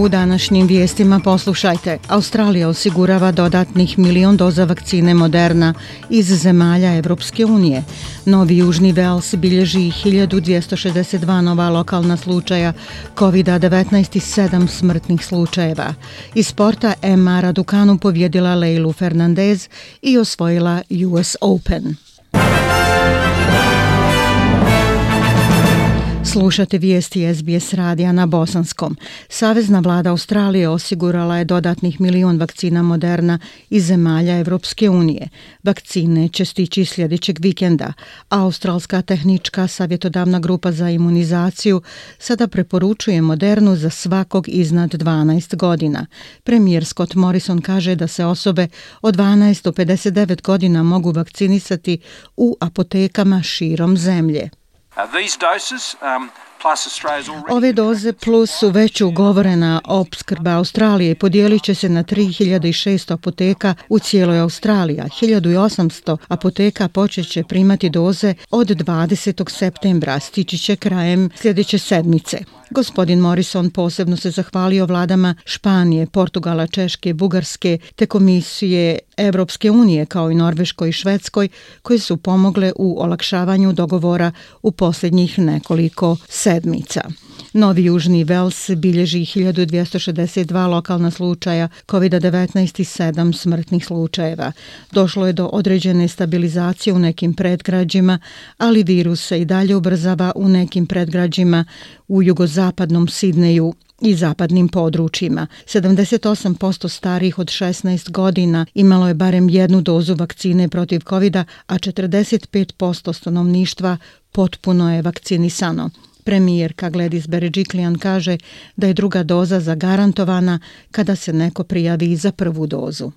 U današnjim vijestima poslušajte. Australija osigurava dodatnih milion doza vakcine Moderna iz zemalja Evropske unije. Novi Južni Vels bilježi 1262 nova lokalna slučaja COVID-19 i 7 smrtnih slučajeva. Iz sporta Emma Raducanu povjedila Leilu Fernandez i osvojila US Open. Slušate vijesti SBS radija na Bosanskom. Savezna vlada Australije osigurala je dodatnih milion vakcina Moderna iz zemalja Evropske unije. Vakcine će stići sljedećeg vikenda. Australska tehnička savjetodavna grupa za imunizaciju sada preporučuje Modernu za svakog iznad 12 godina. Premijer Scott Morrison kaže da se osobe od 12 do 59 godina mogu vakcinisati u apotekama širom zemlje. Um, Ove doze plus su već ugovorena opskrba Australije podijelit će se na 3600 apoteka u cijeloj Australiji. 1800 apoteka počeće primati doze od 20. septembra, stići će krajem sljedeće sedmice. Gospodin Morrison posebno se zahvalio vladama Španije, Portugala, Češke, Bugarske te komisije Evropske unije kao i Norveškoj i Švedskoj koje su pomogle u olakšavanju dogovora u posljednjih nekoliko sedmica. Novi Južni Vels bilježi 1262 lokalna slučaja COVID-19 i 7 smrtnih slučajeva. Došlo je do određene stabilizacije u nekim predgrađima, ali virus se i dalje ubrzava u nekim predgrađima u jugozapadnom Sidneju i zapadnim područjima. 78% starih od 16 godina imalo je barem jednu dozu vakcine protiv covid a 45% stanovništva potpuno je vakcinisano. Premijerka Gledis Beređiklijan kaže da je druga doza zagarantovana kada se neko prijavi za prvu dozu.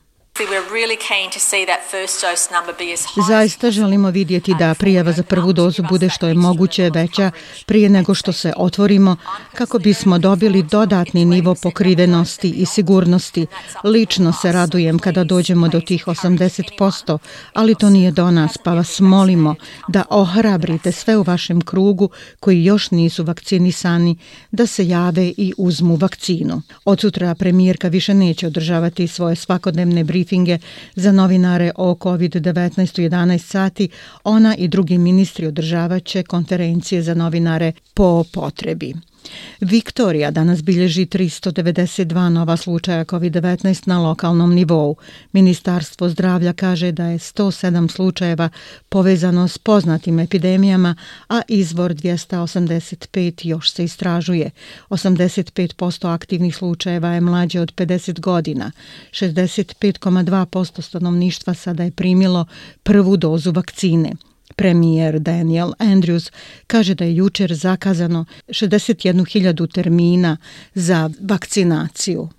Zaista želimo vidjeti da prijava za prvu dozu bude što je moguće veća prije nego što se otvorimo kako bismo dobili dodatni nivo pokrivenosti i sigurnosti. Lično se radujem kada dođemo do tih 80%, ali to nije do nas, pa vas molimo da ohrabrite sve u vašem krugu koji još nisu vakcinisani da se jave i uzmu vakcinu. Od sutra premijerka više neće održavati svoje svakodnevne briefinge za novinare o COVID-19 u 11 sati, ona i drugi ministri održavaće konferencije za novinare po potrebi. Viktorija danas bilježi 392 nova slučaja COVID-19 na lokalnom nivou. Ministarstvo zdravlja kaže da je 107 slučajeva povezano s poznatim epidemijama, a izvor 285 još se istražuje. 85% aktivnih slučajeva je mlađe od 50 godina. 65,2% stanovništva sada je primilo prvu dozu vakcine. Premijer Daniel Andrews kaže da je jučer zakazano 61.000 termina za vakcinaciju.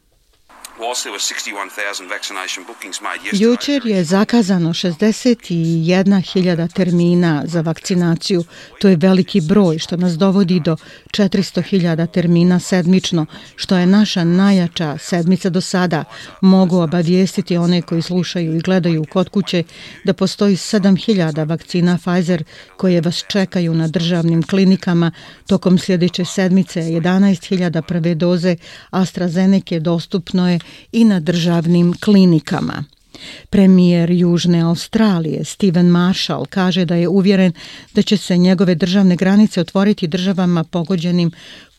Jučer je zakazano 61.000 termina za vakcinaciju. To je veliki broj što nas dovodi do 400.000 termina sedmično, što je naša najjača sedmica do sada. Mogu obavijestiti one koji slušaju i gledaju kod kuće da postoji 7.000 vakcina Pfizer koje vas čekaju na državnim klinikama. Tokom sljedeće sedmice 11.000 prve doze AstraZeneca dostupno je i na državnim klinikama. Premijer Južne Australije Steven Marshall kaže da je uvjeren da će se njegove državne granice otvoriti državama pogođenim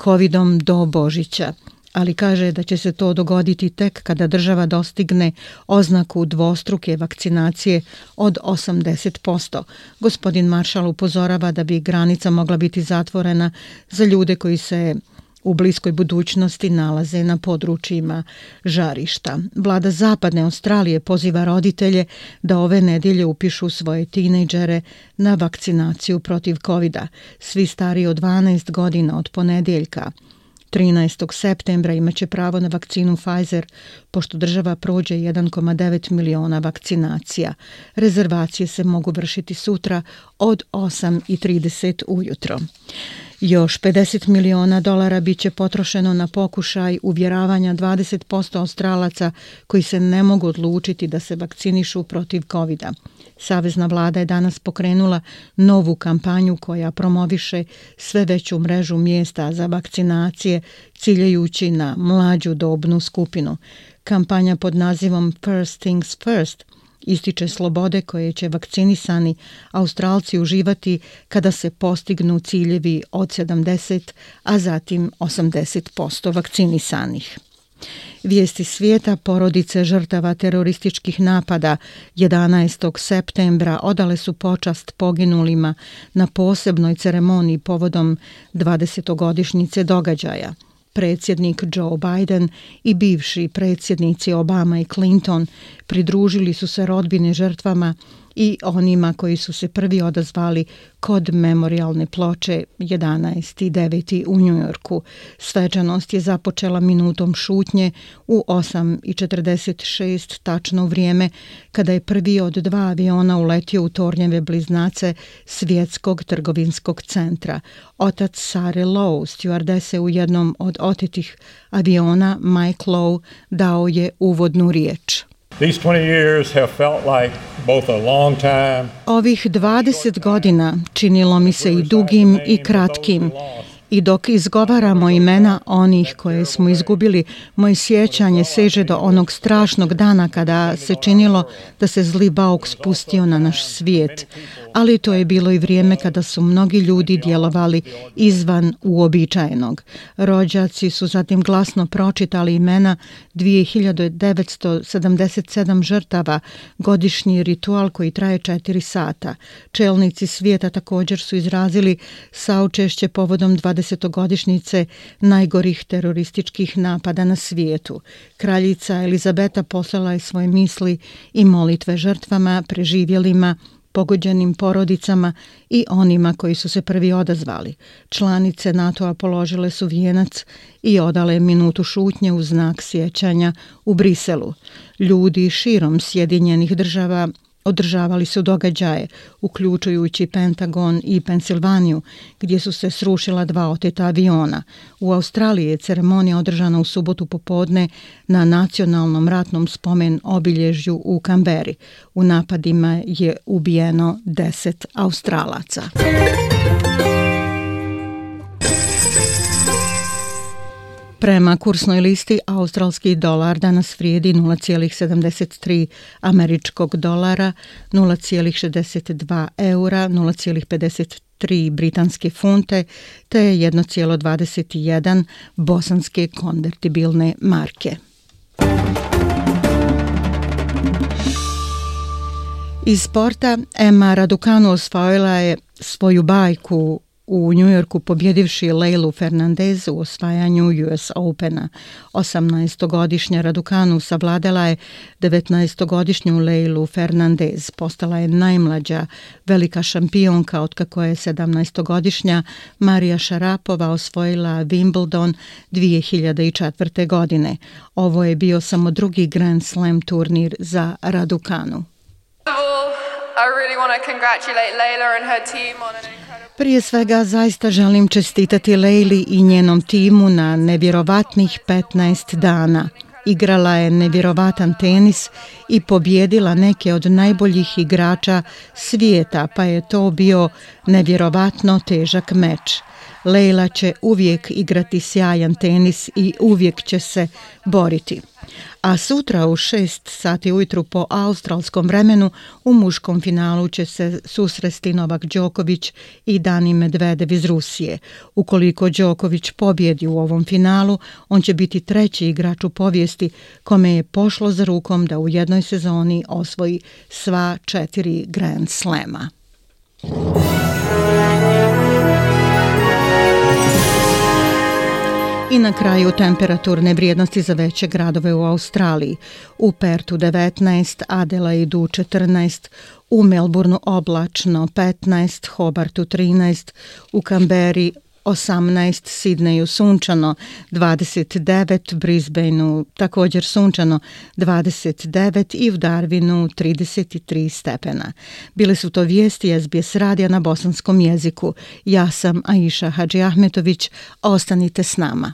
covidom do Božića ali kaže da će se to dogoditi tek kada država dostigne oznaku dvostruke vakcinacije od 80%. Gospodin Marshall upozorava da bi granica mogla biti zatvorena za ljude koji se u bliskoj budućnosti nalaze na područjima žarišta. Vlada Zapadne Australije poziva roditelje da ove nedjelje upišu svoje tinejdžere na vakcinaciju protiv covid -a. Svi stari od 12 godina od ponedjeljka 13. septembra imaće pravo na vakcinu Pfizer, pošto država prođe 1,9 miliona vakcinacija. Rezervacije se mogu vršiti sutra od 8.30 ujutro. Još 50 miliona dolara biće potrošeno na pokušaj uvjeravanja 20% australaca koji se ne mogu odlučiti da se vakcinišu protiv covid -a. Savezna vlada je danas pokrenula novu kampanju koja promoviše sve veću mrežu mjesta za vakcinacije ciljajući na mlađu dobnu skupinu. Kampanja pod nazivom First Things First ističe slobode koje će vakcinisani Australci uživati kada se postignu ciljevi od 70, a zatim 80% vakcinisanih. Vijesti svijeta porodice žrtava terorističkih napada 11. septembra odale su počast poginulima na posebnoj ceremoniji povodom 20-godišnjice događaja. Predsjednik Joe Biden i bivši predsjednici Obama i Clinton. Pridružili su se rodbine žrtvama i onima koji su se prvi odazvali kod memorialne ploče 11.9. u Njujorku. Svečanost je započela minutom šutnje u 8.46 tačno vrijeme kada je prvi od dva aviona uletio u tornjeve bliznace Svjetskog trgovinskog centra. Otac Sare Lowe, stewardese u jednom od otetih aviona, Mike Lowe, dao je uvodnu riječ. These 20 years have felt like both a long time. Ovih 20 godina činilo mi se i dugim i kratkim. I dok izgovaramo imena onih koje smo izgubili, moje sjećanje seže do onog strašnog dana kada se činilo da se zli bauk spustio na naš svijet. Ali to je bilo i vrijeme kada su mnogi ljudi djelovali izvan uobičajenog. Rođaci su zatim glasno pročitali imena 2977 žrtava, godišnji ritual koji traje četiri sata. Čelnici svijeta također su izrazili saučešće povodom 20 20-godišnjice najgorih terorističkih napada na svijetu. Kraljica Elizabeta poslala je svoje misli i molitve žrtvama, preživjelima, pogođenim porodicama i onima koji su se prvi odazvali. Članice NATO-a položile su vijenac i odale minutu šutnje u znak sjećanja u Briselu. Ljudi širom Sjedinjenih država održavali su događaje, uključujući Pentagon i Pensilvaniju, gdje su se srušila dva oteta aviona. U Australiji je ceremonija održana u subotu popodne na nacionalnom ratnom spomen obilježju u Kamberi. U napadima je ubijeno deset Australaca. Prema kursnoj listi, australski dolar danas vrijedi 0,73 američkog dolara, 0,62 eura, 0,53 britanske funte te 1,21 bosanske konvertibilne marke. Iz sporta Emma Raducanu osvojila je svoju bajku u Njujorku pobjedivši Leilu Fernandez u osvajanju US Opena. 18-godišnja Radukanu savladala je 19-godišnju Leilu Fernandez. Postala je najmlađa velika šampionka od kako je 17-godišnja Marija Šarapova osvojila Wimbledon 2004. godine. Ovo je bio samo drugi Grand Slam turnir za Radukanu. I really want to congratulate Leila and her team on an Prije svega zaista želim čestitati Lejli i njenom timu na nevjerovatnih 15 dana. Igrala je nevjerovatan tenis i pobjedila neke od najboljih igrača svijeta, pa je to bio nevjerovatno težak meč. Lejla će uvijek igrati sjajan tenis i uvijek će se boriti. A sutra u 6 sati ujutru po australskom vremenu u muškom finalu će se susresti Novak Đoković i Dani Medvedev iz Rusije. Ukoliko Đoković pobjedi u ovom finalu, on će biti treći igrač u povijesti kome je pošlo za rukom da u jednoj sezoni osvoji sva četiri Grand Slema. I na kraju temperaturne vrijednosti za veće gradove u Australiji. U Pertu 19, Adelaidu 14, u Melbourneu oblačno 15, Hobartu 13, u Kamberi 18, Sidneju sunčano 29, Brisbaneu također sunčano 29 i u Darwinu 33 stepena. Bile su to vijesti SBS radija na bosanskom jeziku. Ja sam Aisha Hadži Ahmetović. Ostanite s nama.